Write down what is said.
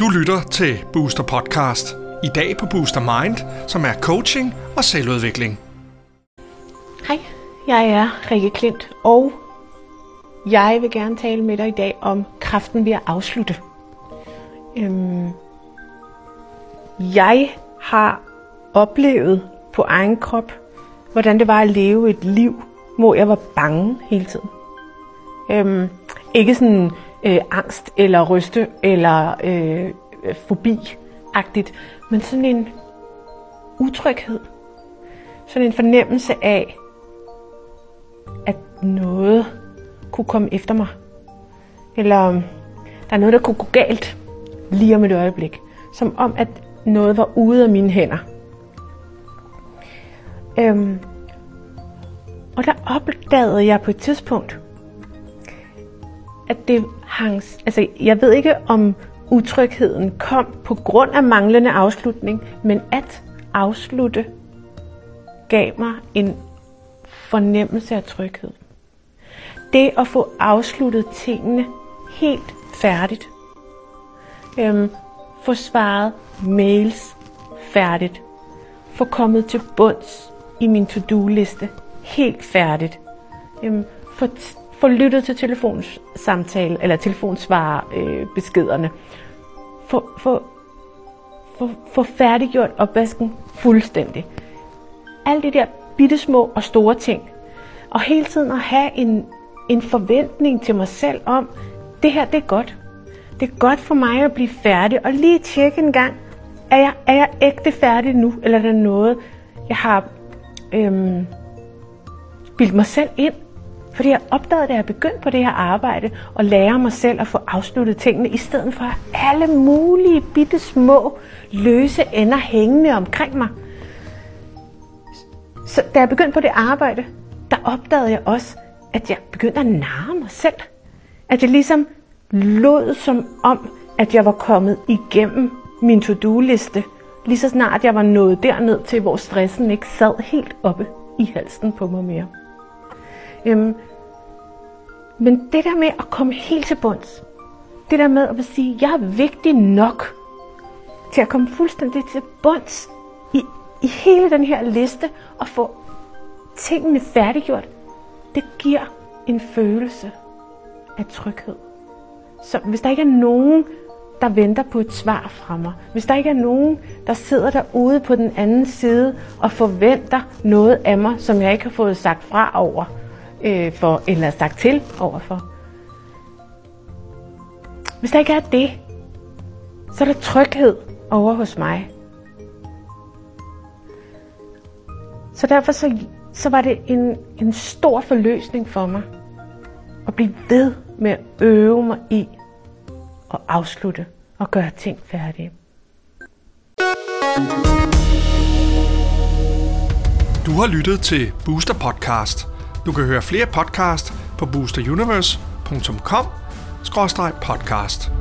Du lytter til Booster Podcast. I dag på Booster Mind, som er coaching og selvudvikling. Hej, jeg er Rikke Klint, og jeg vil gerne tale med dig i dag om kraften ved at afslutte. Øhm, jeg har oplevet på egen krop, hvordan det var at leve et liv, hvor jeg var bange hele tiden. Øhm, ikke sådan øh, angst eller ryste eller øh, fobi-agtigt, men sådan en utryghed. Sådan en fornemmelse af, at noget kunne komme efter mig. Eller der er noget, der kunne gå galt lige om et øjeblik. Som om, at noget var ude af mine hænder. Øhm, og der opdagede jeg på et tidspunkt, at det hang... Altså, jeg ved ikke, om utrygheden kom på grund af manglende afslutning, men at afslutte gav mig en fornemmelse af tryghed. Det at få afsluttet tingene helt færdigt. Øhm, få svaret mails færdigt. Få kommet til bunds i min to-do-liste helt færdigt. Øhm, få, få lyttet til telefonsamtale eller telefonsvar øh, beskederne. Få, få, få, få færdiggjort opvasken fuldstændig. Alle de der bitte små og store ting. Og hele tiden at have en, en forventning til mig selv om, det her det er godt. Det er godt for mig at blive færdig, og lige tjekke en gang, er jeg, er jeg ægte færdig nu, eller er der noget, jeg har øhm, bildt mig selv ind? Fordi jeg opdagede, da jeg begyndte på det her arbejde, at lære mig selv at få afsluttet tingene, i stedet for alle mulige bitte små løse ender hængende omkring mig. Så da jeg begyndte på det arbejde, der opdagede jeg også, at jeg begyndte at narre mig selv. At jeg ligesom lod som om, at jeg var kommet igennem min to-do-liste, lige så snart jeg var nået derned til, hvor stressen ikke sad helt oppe i halsen på mig mere. Øhm, men det der med at komme helt til bunds, det der med at sige, jeg er vigtig nok til at komme fuldstændig til bunds i, i hele den her liste og få tingene færdiggjort, det giver en følelse af tryghed. Så hvis der ikke er nogen, der venter på et svar fra mig, hvis der ikke er nogen, der sidder derude på den anden side og forventer noget af mig, som jeg ikke har fået sagt fra over, øh, for, eller sagt til overfor. Hvis der ikke er det, så er der tryghed over hos mig. Så derfor så, så var det en, en stor forløsning for mig at blive ved med at øve mig i at afslutte og gøre ting færdige. Du har lyttet til Booster Podcast. Du kan høre flere podcast på boosteruniverse.com podcast.